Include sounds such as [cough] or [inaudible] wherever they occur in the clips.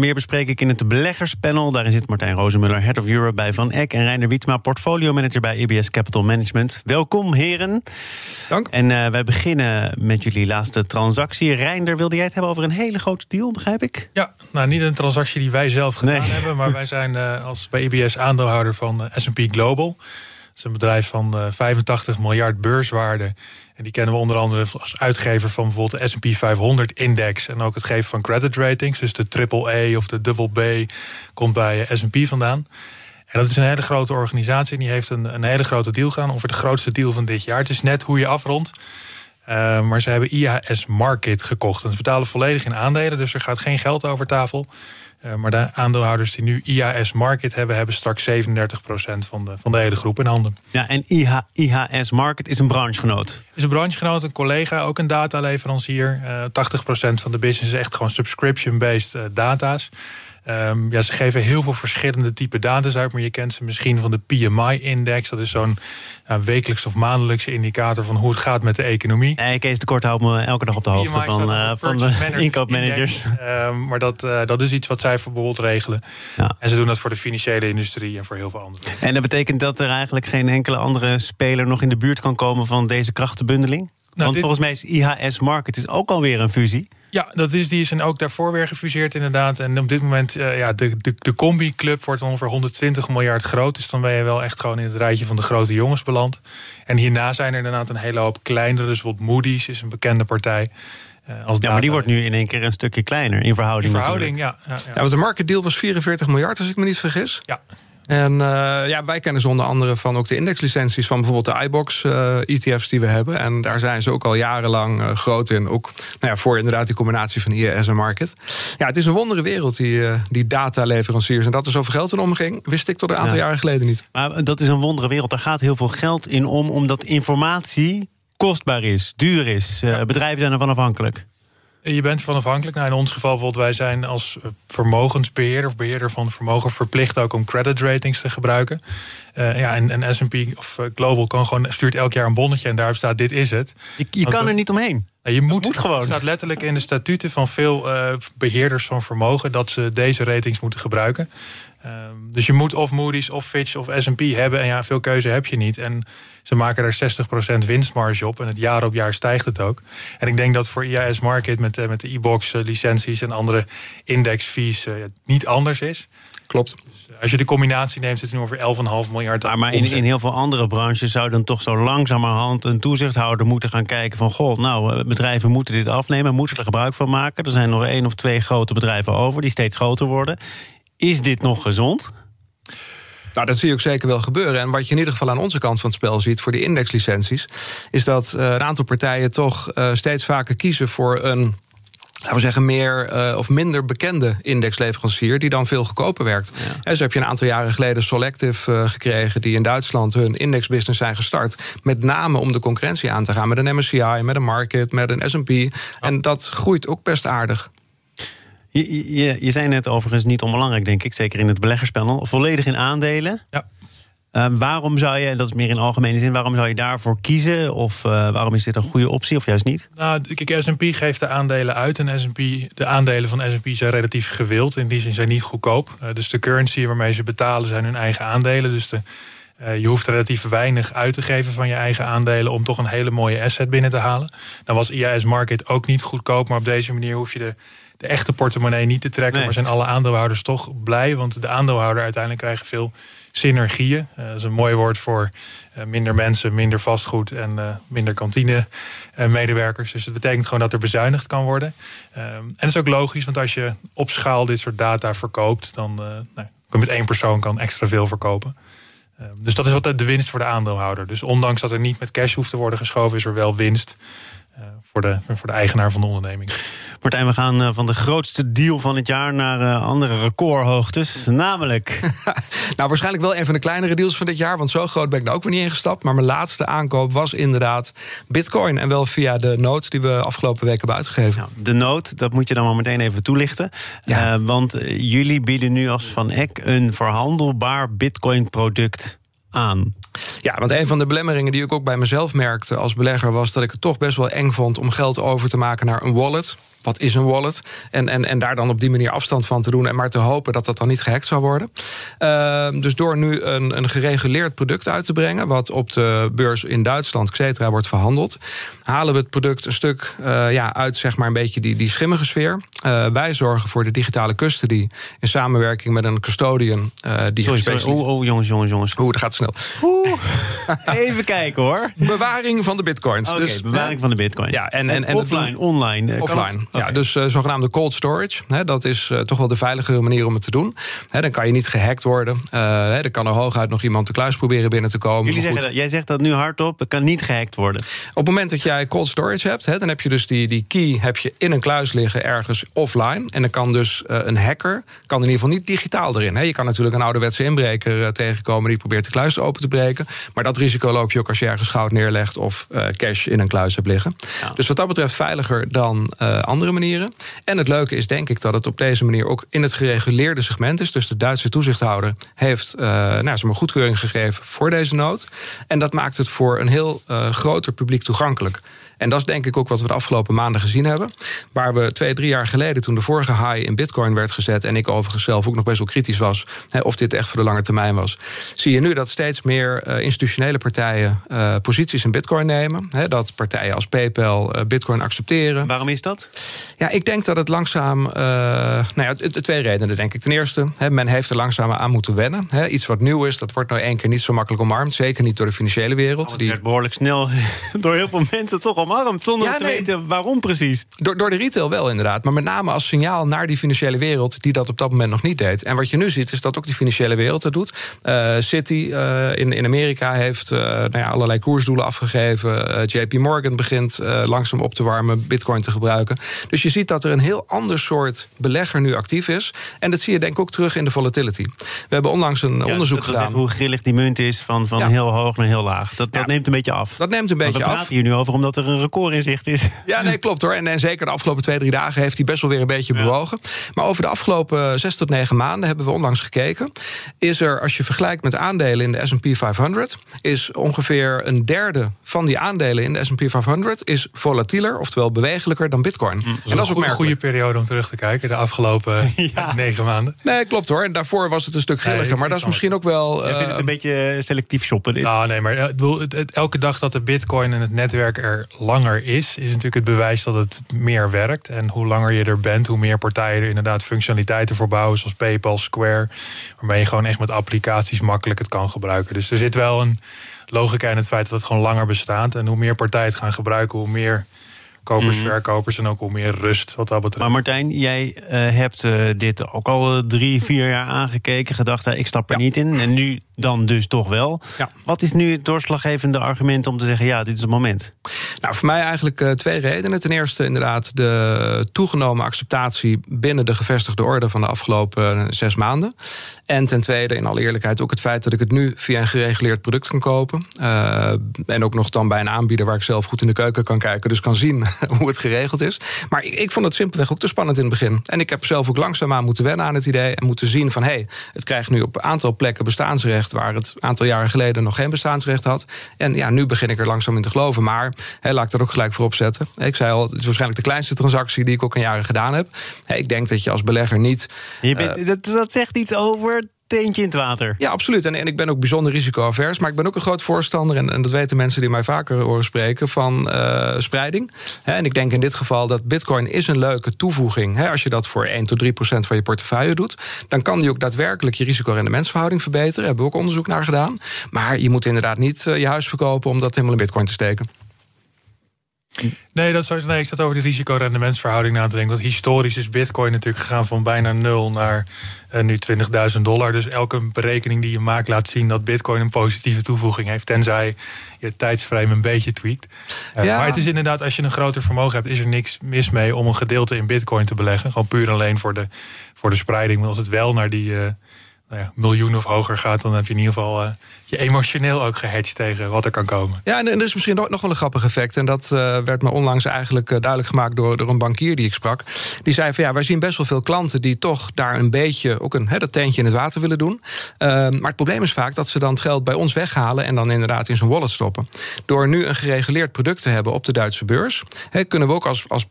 Meer bespreek ik in het beleggerspanel. Daarin zit Martijn Rozenmuller, Head of Europe bij Van Eck... en Reiner Wietsma, portfolio manager bij EBS Capital Management. Welkom, heren. Dank. En uh, wij beginnen met jullie laatste transactie. Reinder, wilde jij het hebben over een hele grote deal, begrijp ik? Ja, nou niet een transactie die wij zelf gedaan nee. hebben... maar [laughs] wij zijn uh, als bij EBS aandeelhouder van uh, S&P Global... Het is een bedrijf van 85 miljard beurswaarde. En die kennen we onder andere als uitgever van bijvoorbeeld de SP 500-index. En ook het geven van credit ratings. Dus de AAA of de double B komt bij SP vandaan. En dat is een hele grote organisatie. En die heeft een, een hele grote deal gedaan. Ongeveer de grootste deal van dit jaar. Het is net hoe je afrondt. Uh, maar ze hebben IHS Market gekocht. En ze betalen volledig in aandelen. Dus er gaat geen geld over tafel. Uh, maar de aandeelhouders die nu IHS Market hebben, hebben straks 37% van de, van de hele groep in handen. Ja, en IH, IHS Market is een branchegenoot. Is een branchegenoot, een collega, ook een dataleverancier. Uh, 80% van de business is echt gewoon subscription-based uh, data's. Um, ja, ze geven heel veel verschillende type data's uit, maar je kent ze misschien van de PMI-index. Dat is zo'n wekelijks of maandelijkse indicator van hoe het gaat met de economie. Nee, Kees de Kort houdt me elke dag op de hoogte van, uh, van de [laughs] inkoopmanagers. Um, maar dat, uh, dat is iets wat zij bijvoorbeeld regelen. Ja. En ze doen dat voor de financiële industrie en voor heel veel anderen. En dat betekent dat er eigenlijk geen enkele andere speler nog in de buurt kan komen van deze krachtenbundeling? Nou, Want dit... volgens mij is IHS Market is ook alweer een fusie. Ja, dat is, die is en ook daarvoor weer gefuseerd inderdaad. En op dit moment, uh, ja, de, de, de Combi-club wordt ongeveer 120 miljard groot. Dus dan ben je wel echt gewoon in het rijtje van de grote jongens beland. En hierna zijn er inderdaad een hele hoop kleinere. Dus bijvoorbeeld Moody's is een bekende partij. Uh, als ja, maar die wordt nu in één keer een stukje kleiner in verhouding. In verhouding, ja, ja, ja. ja. want de market deal was 44 miljard, als ik me niet vergis. Ja. En uh, ja, wij kennen ze onder andere van ook de indexlicenties van bijvoorbeeld de iBox uh, ETF's die we hebben. En daar zijn ze ook al jarenlang uh, groot in. Ook nou ja, voor inderdaad die combinatie van IES en market. Ja, het is een wondere wereld, die, die dataleveranciers. En dat er zoveel geld in omging, wist ik tot een aantal ja. jaren geleden niet. Maar dat is een wondere wereld. Daar gaat heel veel geld in om, omdat informatie kostbaar is, duur is. Ja. Bedrijven zijn ervan afhankelijk. Je bent ervan afhankelijk. Nou, in ons geval bijvoorbeeld, wij zijn als vermogensbeheerder of beheerder van vermogen verplicht ook om credit ratings te gebruiken. Uh, ja, en, en SP of Global kan gewoon, stuurt elk jaar een bonnetje en daarop staat: dit is het. Je, je kan er niet omheen. Nou, je moet, moet gewoon. Het staat letterlijk in de statuten van veel uh, beheerders van vermogen dat ze deze ratings moeten gebruiken. Um, dus je moet of Moody's of Fitch of S&P hebben. En ja, veel keuze heb je niet. En ze maken er 60% winstmarge op. En het jaar op jaar stijgt het ook. En ik denk dat voor IAS Market met, uh, met de e-box uh, licenties en andere indexfees uh, niet anders is. Klopt. Dus als je de combinatie neemt, zit het nu over 11,5 miljard. Maar, maar in, in, heel veel andere branches zou dan toch zo langzamerhand een toezichthouder moeten gaan kijken van goh, nou, bedrijven moeten dit afnemen, moeten er gebruik van maken. Er zijn nog één of twee grote bedrijven over die steeds groter worden. Is dit nog gezond? Nou, dat zie je ook zeker wel gebeuren. En wat je in ieder geval aan onze kant van het spel ziet voor die indexlicenties, is dat uh, een aantal partijen toch uh, steeds vaker kiezen voor een laten we zeggen, meer uh, of minder bekende indexleverancier... die dan veel goedkoper werkt. Ja. En zo heb je een aantal jaren geleden Selective uh, gekregen... die in Duitsland hun indexbusiness zijn gestart. Met name om de concurrentie aan te gaan. Met een MSCI, met een Market, met een S&P. Ja. En dat groeit ook best aardig. Je, je, je zei net overigens niet onbelangrijk, denk ik, zeker in het beleggerspanel, volledig in aandelen. Ja. Uh, waarom zou je, dat is meer in algemene zin, waarom zou je daarvoor kiezen? Of uh, waarom is dit een goede optie of juist niet? Nou, kijk, S&P geeft de aandelen uit en S&P, de aandelen van S&P zijn relatief gewild. In die zin zijn niet goedkoop. Uh, dus de currency waarmee ze betalen zijn hun eigen aandelen. Dus de, je hoeft relatief weinig uit te geven van je eigen aandelen om toch een hele mooie asset binnen te halen. Dan was IAS Market ook niet goedkoop, maar op deze manier hoef je de de echte portemonnee niet te trekken. Nee. Maar zijn alle aandeelhouders toch blij. Want de aandeelhouder uiteindelijk krijgen veel synergieën. Uh, dat is een mooi woord voor uh, minder mensen, minder vastgoed en uh, minder kantine medewerkers. Dus het betekent gewoon dat er bezuinigd kan worden. en dat is ook logisch, want als je op schaal dit soort data verkoopt, dan nou, kan je met één persoon kan extra veel verkopen. dus dat is wat de winst voor de aandeelhouder. Dus ondanks dat er niet met cash hoeft te worden geschoven, is er wel winst. Voor, de, voor de eigenaar van de onderneming. Martijn, we gaan van de grootste deal van het jaar naar andere recordhoogtes. Namelijk. [laughs] nou, waarschijnlijk wel een van de kleinere deals van dit jaar. Want zo groot ben ik daar ook weer niet ingestapt. Maar mijn laatste aankoop was inderdaad Bitcoin. En wel via de noot die we afgelopen weken hebben uitgegeven. Nou, de noot, dat moet je dan maar meteen even toelichten. Ja. want jullie bieden nu als Van Eck een verhandelbaar Bitcoin-product aan. Ja, want een van de belemmeringen die ik ook bij mezelf merkte als belegger was dat ik het toch best wel eng vond om geld over te maken naar een wallet wat is een wallet? En, en, en daar dan op die manier afstand van te doen en maar te hopen dat dat dan niet gehackt zou worden. Ehm, dus door nu een, een gereguleerd product uit te brengen, wat op de beurs in Duitsland, Xetra, wordt verhandeld, halen we het product een stuk uh, ja, uit zeg maar een beetje die, die schimmige sfeer. Uh, wij zorgen voor de digitale custody in samenwerking met een custodian. Uh, die sorry, sorry. Oh, oh, jongens, jongens, jongens. Oeh, dat gaat snel. Oeh. [laughs] Even kijken hoor. Bewaring van de bitcoins. Oké, dus, bewaring van de bitcoins. Ja, en, en, en offline, online. Offline. Ja, dus uh, zogenaamde cold storage. Hè, dat is uh, toch wel de veiligere manier om het te doen. Hè, dan kan je niet gehackt worden. Uh, dan kan er hooguit nog iemand de kluis proberen binnen te komen. Jullie zeggen dat, jij zegt dat nu hardop, het kan niet gehackt worden. Op het moment dat jij cold storage hebt, hè, dan heb je dus die, die key heb je in een kluis liggen ergens offline. En dan kan dus een hacker, kan in ieder geval niet digitaal erin. Hè. Je kan natuurlijk een ouderwetse inbreker tegenkomen die probeert de kluis open te breken. Maar dat risico loop je ook als je ergens goud neerlegt of cash in een kluis hebt liggen. Dus wat dat betreft veiliger dan andere manieren. En het leuke is denk ik dat het op deze manier ook in het gereguleerde segment is. Dus de Duitse toezichthouder heeft uh, nou, goedkeuring gegeven voor deze nood. En dat maakt het voor een heel uh, groter publiek toegankelijk. En dat is denk ik ook wat we de afgelopen maanden gezien hebben. Waar we twee, drie jaar geleden, toen de vorige high in Bitcoin werd gezet. en ik overigens zelf ook nog best wel kritisch was. Hè, of dit echt voor de lange termijn was. zie je nu dat steeds meer uh, institutionele partijen uh, posities in Bitcoin nemen. Hè, dat partijen als PayPal uh, Bitcoin accepteren. Waarom is dat? Ja, ik denk dat het langzaam. nou ja, twee redenen, denk ik. Ten eerste, hè, men heeft er langzaam aan moeten wennen. Hè. Iets wat nieuw is, dat wordt nou één keer niet zo makkelijk omarmd. Zeker niet door de financiële wereld. Oh, het werd behoorlijk snel [laughs] door heel veel mensen toch omarmd zonder ja, te weten waarom precies. Door, door de retail wel inderdaad, maar met name als signaal naar die financiële wereld die dat op dat moment nog niet deed. En wat je nu ziet is dat ook die financiële wereld dat doet. Uh, City uh, in, in Amerika heeft uh, nou ja, allerlei koersdoelen afgegeven. JP Morgan begint langzaam op te warmen, bitcoin te gebruiken. Dus je ziet dat er een heel ander soort belegger nu actief is. En dat zie je denk ik ook terug in de volatility. We hebben onlangs een onderzoek gedaan. Hoe grillig die munt is van, van heel hoog naar heel laag. Dat, dat neemt een beetje af. Dat neemt een beetje af. We praten hier nu over omdat er een record in zicht is. Ja, nee, klopt hoor. En, en zeker de afgelopen twee, drie dagen heeft hij best wel weer een beetje bewogen. Maar over de afgelopen zes tot negen maanden hebben we onlangs gekeken. Is er, als je vergelijkt met aandelen in de SP 500, is ongeveer een derde van die aandelen in de SP 500 is volatieler, oftewel bewegelijker dan Bitcoin. Hm, en dat is ook een goede periode om terug te kijken, de afgelopen [laughs] negen maanden. Nee, klopt hoor. En daarvoor was het een stuk grilliger. maar dat is misschien ook wel. Je vindt het een eh, beetje selectief shoppen. Dit. Nou, nee, maar eh, elke dag dat de Bitcoin en het netwerk er langer is, is natuurlijk het bewijs dat het meer werkt. En hoe langer je er bent, hoe meer partijen er inderdaad functionaliteiten voor bouwen, zoals PayPal, Square, waarmee je gewoon echt met applicaties makkelijk het kan gebruiken. Dus er zit wel een logica in het feit dat het gewoon langer bestaat. En hoe meer partijen het gaan gebruiken, hoe meer kopers, mhm. verkopers en ook hoe meer rust wat dat betreft. Maar Martijn, jij uh, hebt uh, dit ook al drie, vier jaar aangekeken, gedacht, ik stap er niet in. En nu dan dus toch wel. Ja. Wat is nu het doorslaggevende argument om te zeggen: ja, dit is het moment? Nou, voor mij eigenlijk uh, twee redenen. Ten eerste, inderdaad, de toegenomen acceptatie binnen de gevestigde orde van de afgelopen zes maanden. En ten tweede, in alle eerlijkheid, ook het feit dat ik het nu via een gereguleerd product kan kopen. Uh, en ook nog dan bij een aanbieder waar ik zelf goed in de keuken kan kijken. Dus kan zien [laughs] hoe het geregeld is. Maar ik, ik, vond het simpelweg ook te spannend in het begin. En ik heb zelf ook langzaamaan moeten wennen aan het idee. En moeten zien van hé, hey, het krijgt nu op een aantal plekken bestaansrecht. Waar het een aantal jaren geleden nog geen bestaansrecht had. En ja, nu begin ik er langzaam in te geloven. Maar laat ik dat ook gelijk voorop zetten. Ik zei al, het is waarschijnlijk de kleinste transactie die ik ook in jaren gedaan heb. Ik denk dat je als belegger niet. Je bent, uh, dat, dat zegt iets over teentje in het water. Ja, absoluut. En, en ik ben ook bijzonder risicoavers. Maar ik ben ook een groot voorstander, en, en dat weten mensen die mij vaker horen spreken, van uh, spreiding. en ik denk in dit geval dat Bitcoin is een leuke toevoeging. He, als je dat voor 1 tot 3 procent van je portefeuille doet, dan kan die ook daadwerkelijk je risico-rendementsverhouding verbeteren. Daar hebben we ook onderzoek naar gedaan. Maar je moet inderdaad niet uh, je huis verkopen om dat helemaal in Bitcoin te steken. Nee, dat is, nee, ik zat over die risico-rendementsverhouding na te denken. Want historisch is Bitcoin natuurlijk gegaan van bijna nul naar uh, nu 20.000 dollar. Dus elke berekening die je maakt laat zien dat Bitcoin een positieve toevoeging heeft. Tenzij je tijdsframe een beetje tweakt. Uh, ja. Maar het is inderdaad, als je een groter vermogen hebt, is er niks mis mee om een gedeelte in Bitcoin te beleggen. Gewoon puur alleen voor de, voor de spreiding. Maar als het wel naar die. Uh, nou ja, miljoen of hoger gaat, dan heb je in ieder geval je emotioneel ook gehedged tegen wat er kan komen. Ja, en er is misschien nog wel een grappig effect. En dat uh, werd me onlangs eigenlijk uh, duidelijk gemaakt door, door een bankier die ik sprak. Die zei van ja, wij zien best wel veel klanten die toch daar een beetje ook een hè, dat teentje in het water willen doen. maar het probleem is vaak dat ze dan het geld bij ons weghalen en dan inderdaad in zo'n wallet stoppen. Door nu een gereguleerd product te hebben op de Duitse beurs, hè, kunnen we ook als, als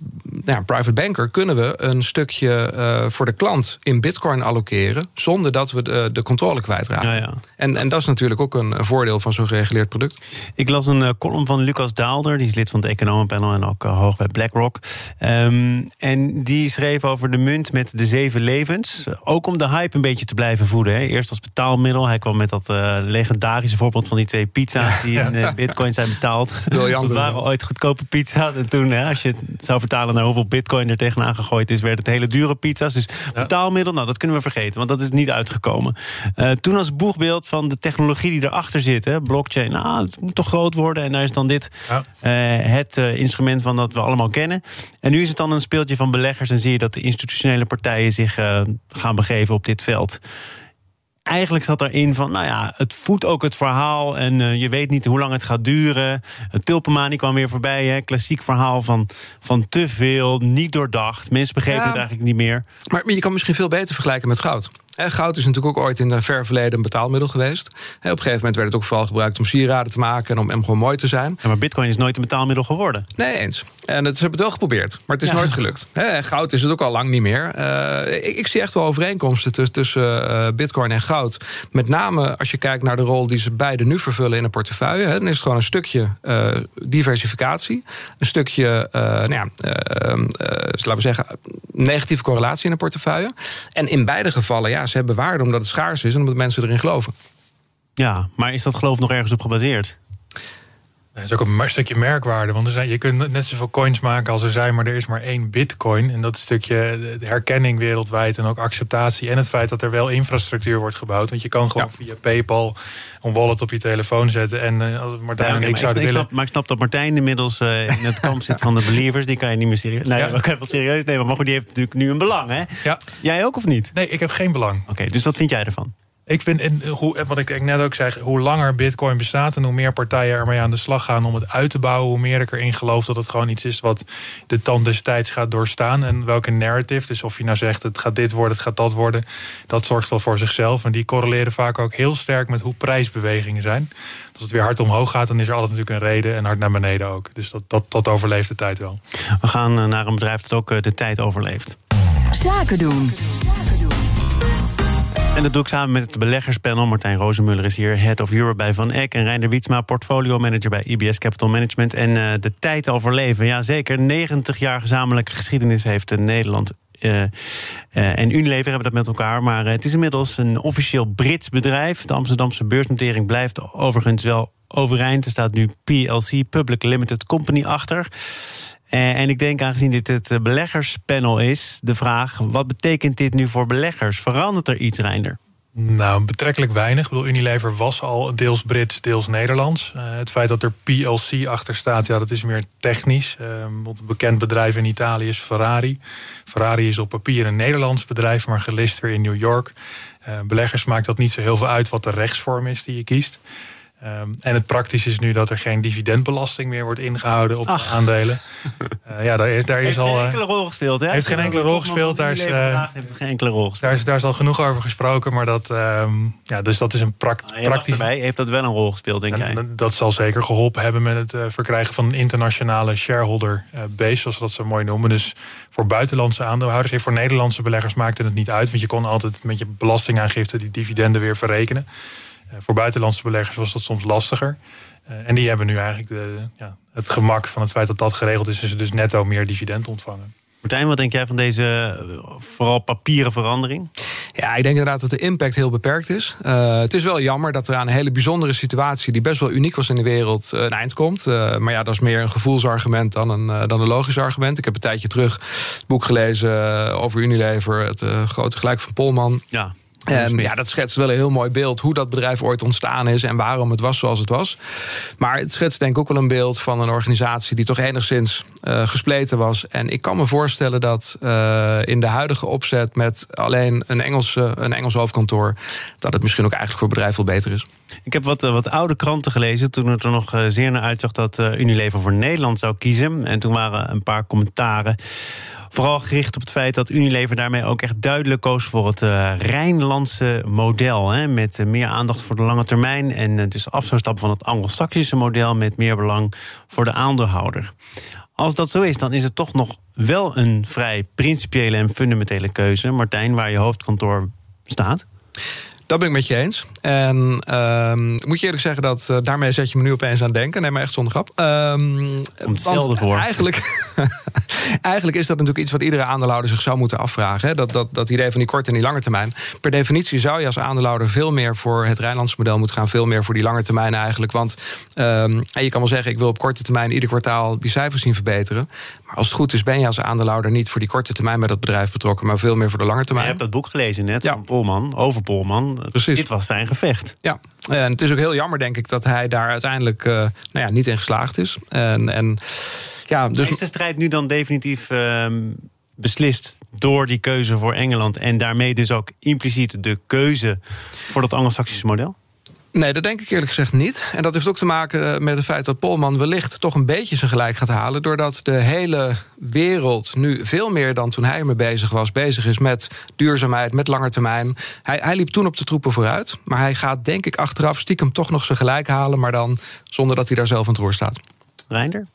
ja, private banker kunnen we een stukje voor de klant in bitcoin allokeren. Zonder dat we de, de controle kwijtraken. Ja, ja. En, en dat is natuurlijk ook een, voordeel van zo'n gereguleerd product. Ik las een uh, column van Lucas Daalder, die is lid van het Economenpanel en ook uh, hoog bij BlackRock. Um, en die schreef over de munt met de zeven levens. Ook om de hype een beetje te blijven voeden. Hè. Eerst als betaalmiddel. Hij kwam met dat uh, legendarische voorbeeld van die twee pizza's die in bitcoin zijn betaald. [laughs] Dat waren ooit goedkope pizza's. En toen, hè, als je het zou vertalen naar hoeveel bitcoin er tegenaan gegooid is, werd het hele dure pizza's. Dus betaalmiddel, nou dat kunnen we vergeten, want dat is niet uitgekomen. toen als boegbeeld van de technologie die erachter zit. Hè? Blockchain, nou, het moet toch groot worden. En daar is dan dit ja. uh, het uh, instrument van dat we allemaal kennen. En nu is het dan een speeltje van beleggers. En zie je dat de institutionele partijen zich uh, gaan begeven op dit veld eigenlijk zat erin van, nou ja, het voedt ook het verhaal en uh, je weet niet hoe lang het gaat duren. Tulpenmanie kwam weer voorbij, hè? klassiek verhaal van, van te veel, niet doordacht. Mensen begrepen ja, het eigenlijk niet meer. Maar je kan misschien veel beter vergelijken met goud. Goud is natuurlijk ook ooit in het ver verleden een betaalmiddel geweest. Op een gegeven moment werd het ook vooral gebruikt om sieraden te maken en om, gewoon mooi te zijn. Ja, maar bitcoin is nooit een betaalmiddel geworden. Nee, eens. En het, ze hebben het wel geprobeerd, maar het is nooit gelukt. goud is het ook al lang niet meer. Uh, ik, ik, zie echt wel overeenkomsten tussen, tussen uh, bitcoin en goud. Met name als je kijkt naar de rol die ze beide nu vervullen in een portefeuille. Hè, dan is het gewoon een stukje uh, diversificatie. Een stukje, nou ja, laten we zeggen, negatieve correlatie in een portefeuille. En in beide gevallen, ze hebben waarde omdat het schaars is en omdat mensen erin geloven. Ja, maar is dat geloof nog ergens op gebaseerd? Dat is ook een stukje merkwaarde. Want er zijn, je kunt net zoveel coins maken als er zijn, maar er is maar één bitcoin. En dat stukje de herkenning wereldwijd en ook acceptatie. En het feit dat er wel infrastructuur wordt gebouwd. Want je kan gewoon via PayPal een wallet op je telefoon zetten. En als Martijn en ik zouden willen. maar ik snap dat Martijn inmiddels uh, in het kamp zit van de believers. Die kan je niet meer serieus. Nee, ja. ik wel serieus nemen. Maar goed, die heeft natuurlijk nu een belang, hè? Ja. Jij ook of niet? Nee, ik heb geen belang. Oké, dus wat vind jij ervan? Ik vind, en hoe, wat ik net ook zeg, hoe langer Bitcoin bestaat en hoe meer partijen ermee aan de slag gaan om het uit te bouwen, hoe meer ik erin geloof dat het gewoon iets is wat de tand des tijds gaat doorstaan. En welke narrative, dus of je nou zegt het gaat dit worden, het gaat dat worden, dat zorgt wel voor zichzelf. En die correleren vaak ook heel sterk met hoe prijsbewegingen zijn. Als het weer hard omhoog gaat, dan is er altijd natuurlijk een reden en hard naar beneden ook. Dus dat, dat, dat overleeft de tijd wel. We gaan eh, naar een bedrijf dat ook eh, de tijd overleeft. Zaken doen. En dat doe ik samen met het beleggerspanel. Martijn Rozenmuller is hier, Head of Europe bij Van Eck. En Reinder Wietsma, portfolio manager bij IBS Capital Management. En uh, de tijd overleven. Ja, zeker. 90 jaar gezamenlijke geschiedenis heeft Nederland uh, en Unilever hebben dat met elkaar. Maar het is inmiddels een officieel Brits bedrijf. De Amsterdamse beursnotering blijft overigens wel overeind. Er staat nu PLC, Public Limited Company, achter. Eh, en ik denk, aangezien dit het eh, beleggerspanel is, de vraag: wat betekent dit nu voor beleggers? Verandert er iets, Reinder? Nou, betrekkelijk weinig. Unilever was al deels Brits, deels Nederlands. Uh, het feit dat er PLC achter staat, ja, dat is meer technisch. Uh, een bekend bedrijf in Italië is Ferrari. Ferrari is op papier een Nederlands bedrijf, maar gelist weer in New York. Beleggers maakt dat niet zo heel veel uit wat de rechtsvorm is die je kiest. Um, en het praktisch is nu dat er geen dividendbelasting meer wordt ingehouden op de aandelen. Uh, [laughs] ja, daar is, daar heeft is al. Geen enkele rol gespeeld, hè? Heeft geen enkele rol gespeeld. Daar is, uh, heeft geen enkele rol gespeeld. Daar is, daar is al genoeg over gesproken, maar dat, um, ja, dus dat is een pract ah, praktisch. Erbij, heeft dat wel een rol gespeeld, denk en, jij? Dat zal zeker geholpen hebben met het verkrijgen van een internationale shareholder base, zoals we dat zo mooi noemen. Dus voor buitenlandse aandeelhouders, en voor Nederlandse beleggers maakte het niet uit, want je kon altijd met je belastingaangifte die dividenden weer verrekenen. Eh, voor buitenlandse beleggers was dat soms lastiger. Eh, en die hebben nu eigenlijk de, ja, het gemak van het feit dat dat geregeld is, en ze dus netto meer dividend ontvangen. Martijn, wat denk jij van deze eh, vooral papieren verandering? Ja, ik denk inderdaad dat de impact heel beperkt is. Uh, het is wel jammer dat er aan een hele bijzondere situatie... die best wel uniek was in de wereld, een eind komt. Uh, maar ja, dat is meer een gevoelsargument dan een, dan een logisch argument. Ik heb een tijdje terug het boek gelezen over Unilever... het grote gelijk van Polman. Ja. En ja, dat schetst wel een heel mooi beeld hoe dat bedrijf ooit ontstaan is en waarom het was zoals het was. Maar het schetst denk ik ook wel een beeld van een organisatie die toch enigszins uh, gespleten was. En ik kan me voorstellen dat uh, in de huidige opzet met alleen een Engels, een Engels hoofdkantoor, dat het misschien ook eigenlijk voor het bedrijf wel beter is. Ik heb wat, wat oude kranten gelezen toen het er nog zeer naar uitzag dat Unilever voor Nederland zou kiezen. En toen waren een paar commentaren Vooral gericht op het feit dat Unilever daarmee ook echt duidelijk koos voor het uh, Rijnlandse model. Hè, met uh, meer aandacht voor de lange termijn. En uh, dus af zou stappen van het Anglo-Saxische model met meer belang voor de aandeelhouder. Als dat zo is, dan is het toch nog wel een vrij principiële en fundamentele keuze, Martijn, waar je hoofdkantoor staat. Dat ben ik met je eens. En uh, moet je eerlijk zeggen dat uh, daarmee zet je me nu opeens aan denken. Nee, maar echt zonder grap. Um, Komt hetzelfde voor. Eigenlijk, [laughs] eigenlijk is dat natuurlijk iets wat iedere aandeelhouder zich zou moeten afvragen. Hè? Dat, dat, dat idee van die korte en die lange termijn. Per definitie zou je als aandeelhouder veel meer voor het Rijnlandse model moeten gaan. Veel meer voor die lange termijn eigenlijk. Want um, je kan wel zeggen, ik wil op korte termijn ieder kwartaal die cijfers zien verbeteren. Maar als het goed is, ben je als aandeelhouder niet voor die korte termijn bij dat bedrijf betrokken, maar veel meer voor de lange termijn. je hebt dat boek gelezen net ja. van Polman, over Polman. Precies. Dit was zijn gevecht. Ja, en het is ook heel jammer, denk ik, dat hij daar uiteindelijk uh, nou ja, niet in geslaagd is. En, en, ja, dus... Is de strijd nu dan definitief uh, beslist door die keuze voor Engeland en daarmee dus ook impliciet de keuze voor dat Anglo-Saxische model? Nee, dat denk ik eerlijk gezegd niet. En dat heeft ook te maken eh, met het feit dat Polman wellicht toch een beetje zijn gelijk gaat halen. Doordat de hele wereld nu veel meer dan toen hij ermee bezig was, bezig is met duurzaamheid, met langetermijn. Hij, hij liep toen op de troepen vooruit. Maar hij gaat denk ik achteraf stiekem toch nog zijn gelijk halen, maar dan zonder dat hij daar zelf aan het roer staat. Reinder?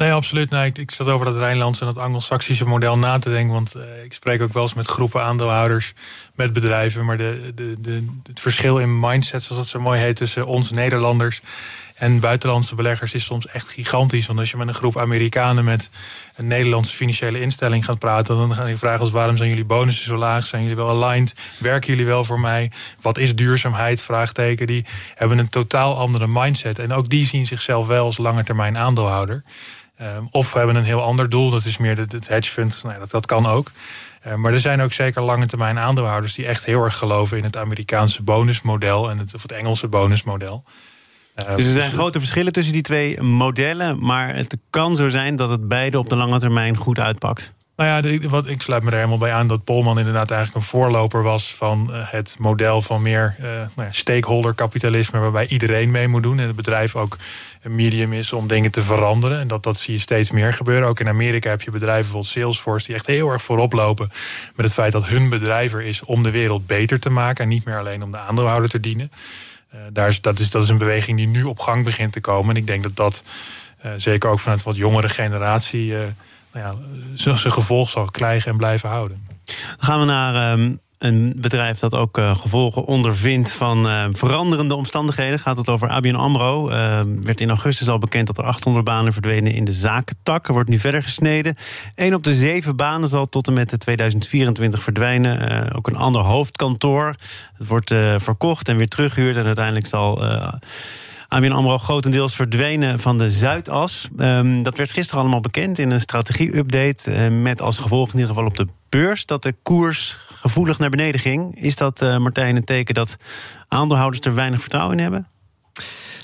Nee, absoluut. Ik, zat over dat Rijnlandse en het Anglo-Saxische model na te denken. Want uh, ik spreek ook wel eens met groepen aandeelhouders, met bedrijven. Maar de, de, de, het verschil in mindset, zoals dat zo mooi heet, tussen ons Nederlanders en buitenlandse beleggers is soms echt gigantisch. Want als je met een groep Amerikanen met een Nederlandse financiële instelling gaat praten, dan gaan die vragen als waarom zijn jullie bonussen zo laag? Zijn jullie wel aligned? Werken jullie wel voor mij? Wat is duurzaamheid? Vraagteken. Die hebben een totaal andere mindset. En ook die zien zichzelf wel als langetermijn aandeelhouder. Um, of we hebben een heel ander doel, dat is meer het, het hedge fund. Nou, dat, dat kan ook. Uh, maar er zijn ook zeker lange termijn aandeelhouders die echt heel erg geloven in het Amerikaanse bonusmodel en het, of het Engelse bonusmodel. Uh, dus er zijn grote verschillen tussen die twee modellen, maar het kan zo zijn dat het beide op de lange termijn goed uitpakt. Nou ja, wat, ik sluit me er helemaal bij aan dat Polman inderdaad eigenlijk een voorloper was van uh, het model van meer uh, nou ja, stakeholder kapitalisme, waarbij iedereen mee moet doen en het bedrijf ook een medium is om dingen te veranderen. En dat, dat zie je steeds meer gebeuren. Ook in Amerika heb je bedrijven, bijvoorbeeld Salesforce, die echt heel erg voorop lopen met het feit dat hun bedrijf er is om de wereld beter te maken en niet meer alleen om de aandeelhouder te dienen. Uh, daar is, dat, is, dat is een beweging die nu op gang begint te komen. En ik denk dat dat zeker ook vanuit wat jongere generatie nou ja, zijn gevolg zal krijgen en blijven houden. Dan gaan we naar um, een bedrijf dat ook uh, gevolgen ondervindt van uh, veranderende omstandigheden. Gaat het over ABN AMRO. Uh, werd in augustus al bekend dat er 800 banen verdwenen in de zakentak. Er wordt nu verder gesneden. Eén op de zeven banen zal tot en met 2024 verdwijnen. ook een ander hoofdkantoor. Het wordt verkocht en weer teruggehuurd. En uiteindelijk zal ABN AMRO grotendeels verdwenen van de Zuidas. Um, dat werd gisteren allemaal bekend in een strategie-update... Uh, met als gevolg in ieder geval op de beurs... dat de koers gevoelig naar beneden ging. Is dat, uh, Martijn, een teken dat aandeelhouders er weinig vertrouwen in hebben?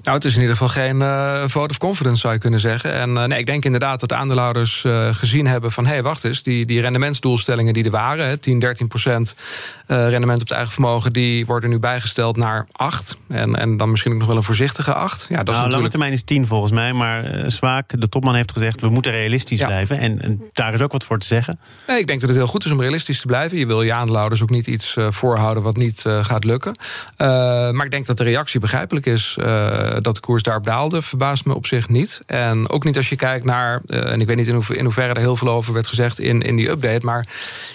Nou, het is in ieder geval geen uh, vote of confidence, zou je kunnen zeggen. En uh, nee, ik denk inderdaad dat de aandeelhouders uh, gezien hebben van... hé, hey, wacht eens, die, die rendementsdoelstellingen die er waren... 10, 13 procent rendement op het eigen vermogen... die worden nu bijgesteld naar 8. En, en dan misschien ook nog wel een voorzichtige 8. Ja, dat nou, is natuurlijk... lange termijn is 10 volgens mij. Maar Zwaak, de topman, heeft gezegd... we moeten realistisch ja. blijven. En, en, daar is ook wat voor te zeggen. Nee, ik denk dat het heel goed is om realistisch te blijven. Je wil je aandeelhouders ook niet iets voorhouden wat niet gaat lukken. maar ik denk dat de reactie begrijpelijk is dat de koers daarop daalde, verbaast me op zich niet. En ook niet als je kijkt naar, en ik weet niet in, in hoeverre er heel veel over werd gezegd in, in die update, maar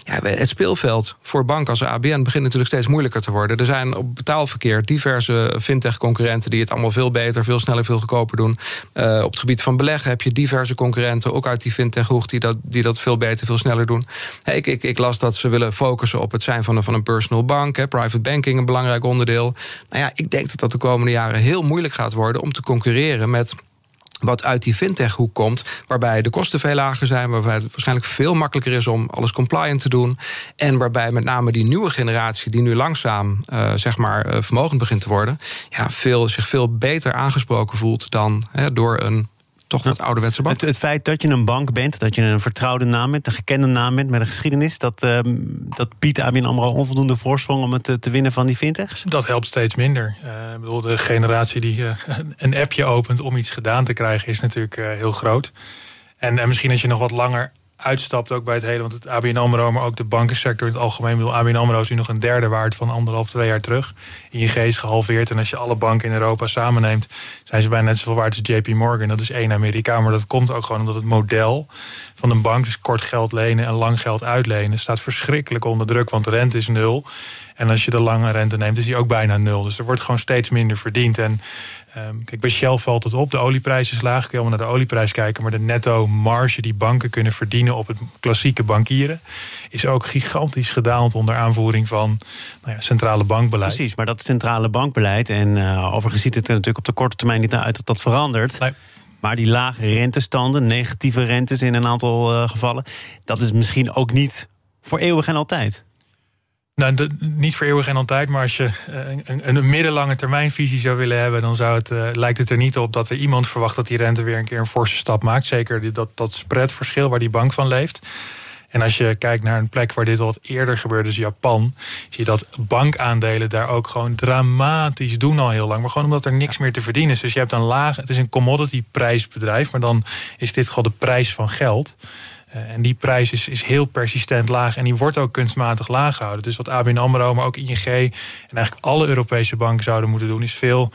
ja, het speelveld voor banken als ABN begint natuurlijk steeds moeilijker te worden. Er zijn op betaalverkeer diverse fintech-concurrenten die het allemaal veel beter, veel sneller, veel goedkoper doen. op het gebied van beleggen heb je diverse concurrenten, ook uit die fintech-hoek, die dat, die dat veel beter, veel sneller doen. Ik, ik, ik las dat ze willen focussen op het zijn van een, van een personal bank, hè, private banking een belangrijk onderdeel. Nou ja, ik denk dat dat de komende jaren heel moeilijk gaat worden om te concurreren met wat uit die fintech-hoek komt, waarbij de kosten veel lager zijn, waarbij het waarschijnlijk veel makkelijker is om alles compliant te doen, en waarbij met name die nieuwe generatie, die nu langzaam uh, zeg maar uh, vermogend begint te worden, ja, veel, zich veel beter aangesproken voelt dan door een toch wat ouderwetse bank. Het, het, feit dat je een bank bent, dat je een vertrouwde naam bent, een gekende naam bent met een geschiedenis, dat, uh, dat biedt ABN AMRO onvoldoende voorsprong om het te, te winnen van die fintechs? Dat helpt steeds minder. Uh, ik bedoel, de generatie die uh, [laughs] een appje opent om iets gedaan te krijgen, is natuurlijk eh, heel groot. En, en misschien als je nog wat langer uitstapt ook bij het hele. Want het ABN AMRO, maar ook de bankensector in het algemeen. Bedoel, ABN AMRO is nu nog een derde waard van anderhalf, twee jaar terug. ING is gehalveerd. En als je alle banken in Europa samenneemt... zijn ze bijna net zoveel waard als JP Morgan. Dat is één Amerika. Maar dat komt ook gewoon omdat het model van een bank... dus kort geld lenen en lang geld uitlenen... staat verschrikkelijk onder druk, want de rente is nul. En als je de lange rente neemt, is die ook bijna nul. Dus er wordt gewoon steeds minder verdiend. En Um, kijk, bij Shell valt het op. De olieprijs is laag. Kun je allemaal naar de olieprijs kijken. Maar de netto marge die banken kunnen verdienen op het klassieke bankieren... is ook gigantisch gedaald onder aanvoering van nou ja, centrale bankbeleid. Precies, maar dat centrale bankbeleid... en uh, overigens ziet het er natuurlijk op de korte termijn niet naar uit dat dat verandert... Nee. Maar die lage rentestanden, negatieve rentes in een aantal uh, gevallen... dat is misschien ook niet voor eeuwig en altijd. Nou, niet voor eeuwig en altijd, maar als je eh, een, een middellange termijnvisie zou willen hebben, dan zou het, uh, lijkt het er niet op dat er iemand verwacht dat die rente weer een keer een forse stap maakt. Zeker dat, dat spreadverschil waar die bank van leeft. En als je kijkt naar een plek waar dit al wat eerder gebeurde, dus Japan, zie je dat bankaandelen daar ook gewoon dramatisch doen al heel lang. Maar gewoon omdat er niks meer te verdienen is. Dus je hebt een laag, het is een commodity prijsbedrijf, maar dan is dit gewoon de prijs van geld. Eh, en die prijs is, is heel persistent laag en die wordt ook kunstmatig laag gehouden. Dus wat ABN AMRO, maar ook ING en eigenlijk alle Europese banken zouden moeten doen... is veel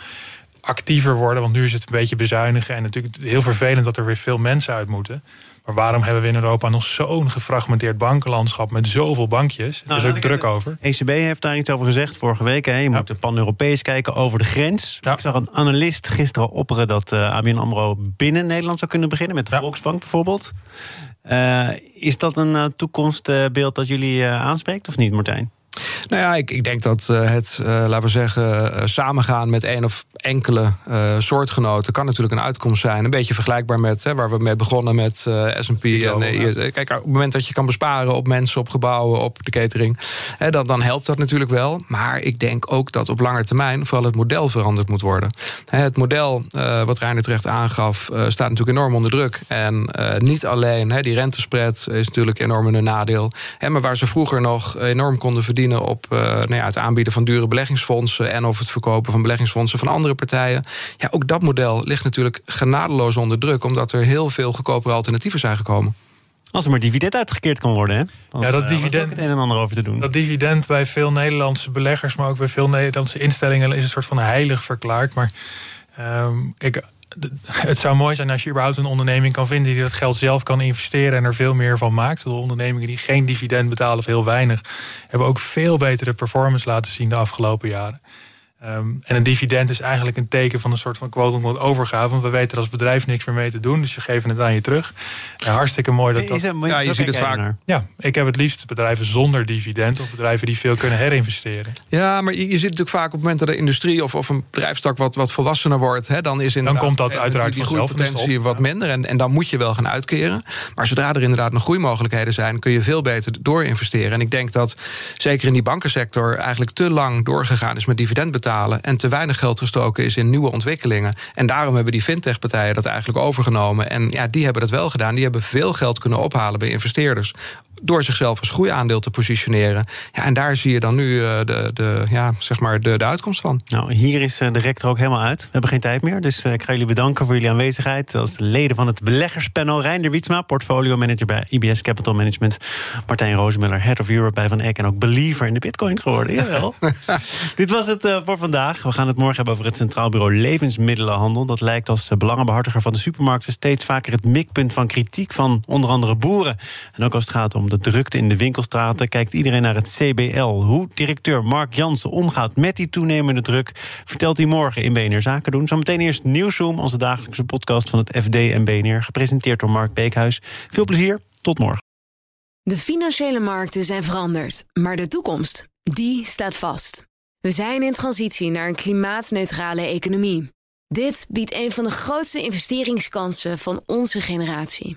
actiever worden, want nu is het een beetje bezuinigen... en natuurlijk heel vervelend dat er weer veel mensen uit moeten... Maar waarom hebben we in Europa nog zo'n gefragmenteerd bankenlandschap met zoveel bankjes? Nou, er is ook druk over. ECB heeft daar iets over gezegd vorige week. Hè. Je moet pan-Europees kijken over de grens. Ik zag een analist gisteren opperen dat uh, ABN AMRO binnen Nederland zou kunnen beginnen. Met de Volksbank bijvoorbeeld. Uh, is dat een uh, toekomstbeeld dat jullie uh, aanspreekt of niet, Martijn? Nou ja, ik, ik denk dat het, laten we zeggen, samengaan met één of enkele soortgenoten kan natuurlijk een uitkomst zijn. Een beetje vergelijkbaar met hè, waar we mee begonnen met SP. En, kijk, op het moment dat je kan besparen op mensen, op gebouwen, op de catering, hè, dan, dan helpt dat natuurlijk wel. Maar ik denk ook dat op lange termijn vooral het model veranderd moet worden. Hè, het model, wat Reiner terecht aangaf, staat natuurlijk enorm onder druk. En niet alleen hè, die rentespread is natuurlijk enorm een nadeel. Hè, maar waar ze vroeger nog enorm konden verdienen op uh, nou ja, het aanbieden van dure beleggingsfondsen en of het verkopen van beleggingsfondsen van andere partijen. Ja, ook dat model ligt natuurlijk genadeloos onder druk, omdat er heel veel goedkopere alternatieven zijn gekomen. Als er maar dividend uitgekeerd kan worden, hè? Want, ja, dat uh, dividend. het een en ander over te doen. Dat dividend bij veel Nederlandse beleggers, maar ook bij veel Nederlandse instellingen, is een soort van heilig verklaard. Maar um, kijk, het zou mooi zijn als je überhaupt een onderneming kan vinden die dat geld zelf kan investeren en er veel meer van maakt. De ondernemingen die geen dividend betalen of heel weinig, hebben ook veel betere performance laten zien de afgelopen jaren. Um, en een dividend is eigenlijk een teken van een soort van quote-unquote overgave. Want we weten er als bedrijf niks meer mee te doen. Dus je geeft het aan je terug. Ja, hartstikke mooi dat dat... Ja, je ziet het vaak. Ja, ik heb het liefst bedrijven zonder dividend. Of bedrijven die veel kunnen herinvesteren. Ja, maar je, je ziet natuurlijk vaak op het moment dat de industrie... of, of een bedrijfstak wat, wat volwassener wordt... Hè, dan is dan komt dat uiteraard die groeipotentie wat minder. En, en dan moet je wel gaan uitkeren. Maar zodra er inderdaad nog groeimogelijkheden zijn... kun je veel beter doorinvesteren. En ik denk dat zeker in die bankensector... eigenlijk te lang doorgegaan is met dividend en te weinig geld gestoken is in nieuwe ontwikkelingen. En daarom hebben die fintech-partijen dat eigenlijk overgenomen. En ja, die hebben dat wel gedaan. Die hebben veel geld kunnen ophalen bij investeerders. Door zichzelf als groeiaandeel te positioneren. Ja, en daar zie je dan nu uh, de, de, ja, zeg maar de, de uitkomst van. Nou, hier is de rector ook helemaal uit. We hebben geen tijd meer. Dus ik ga jullie bedanken voor jullie aanwezigheid. Als leden van het beleggerspanel Reinder Wietsma, portfolio manager bij IBS Capital Management. Martijn Rozenmuller, Head of Europe bij Van Eck. En ook believer in de Bitcoin geworden. Jawel. [laughs] Dit was het voor vandaag. We gaan het morgen hebben over het Centraal Bureau Levensmiddelenhandel. Dat lijkt als belangenbehartiger van de supermarkten steeds vaker het mikpunt van kritiek van onder andere boeren. En ook als het gaat de drukte in de winkelstraten, kijkt iedereen naar het CBL. Hoe directeur Mark Jansen omgaat met die toenemende druk, vertelt hij morgen in BNR Zaken doen. Zometeen eerst Nieuwsroom, onze dagelijkse podcast van het FD en BNR, gepresenteerd door Mark Beekhuis. Veel plezier, tot morgen. De financiële markten zijn veranderd, maar de toekomst, die staat vast. We zijn in transitie naar een klimaatneutrale economie. Dit biedt een van de grootste investeringskansen van onze generatie.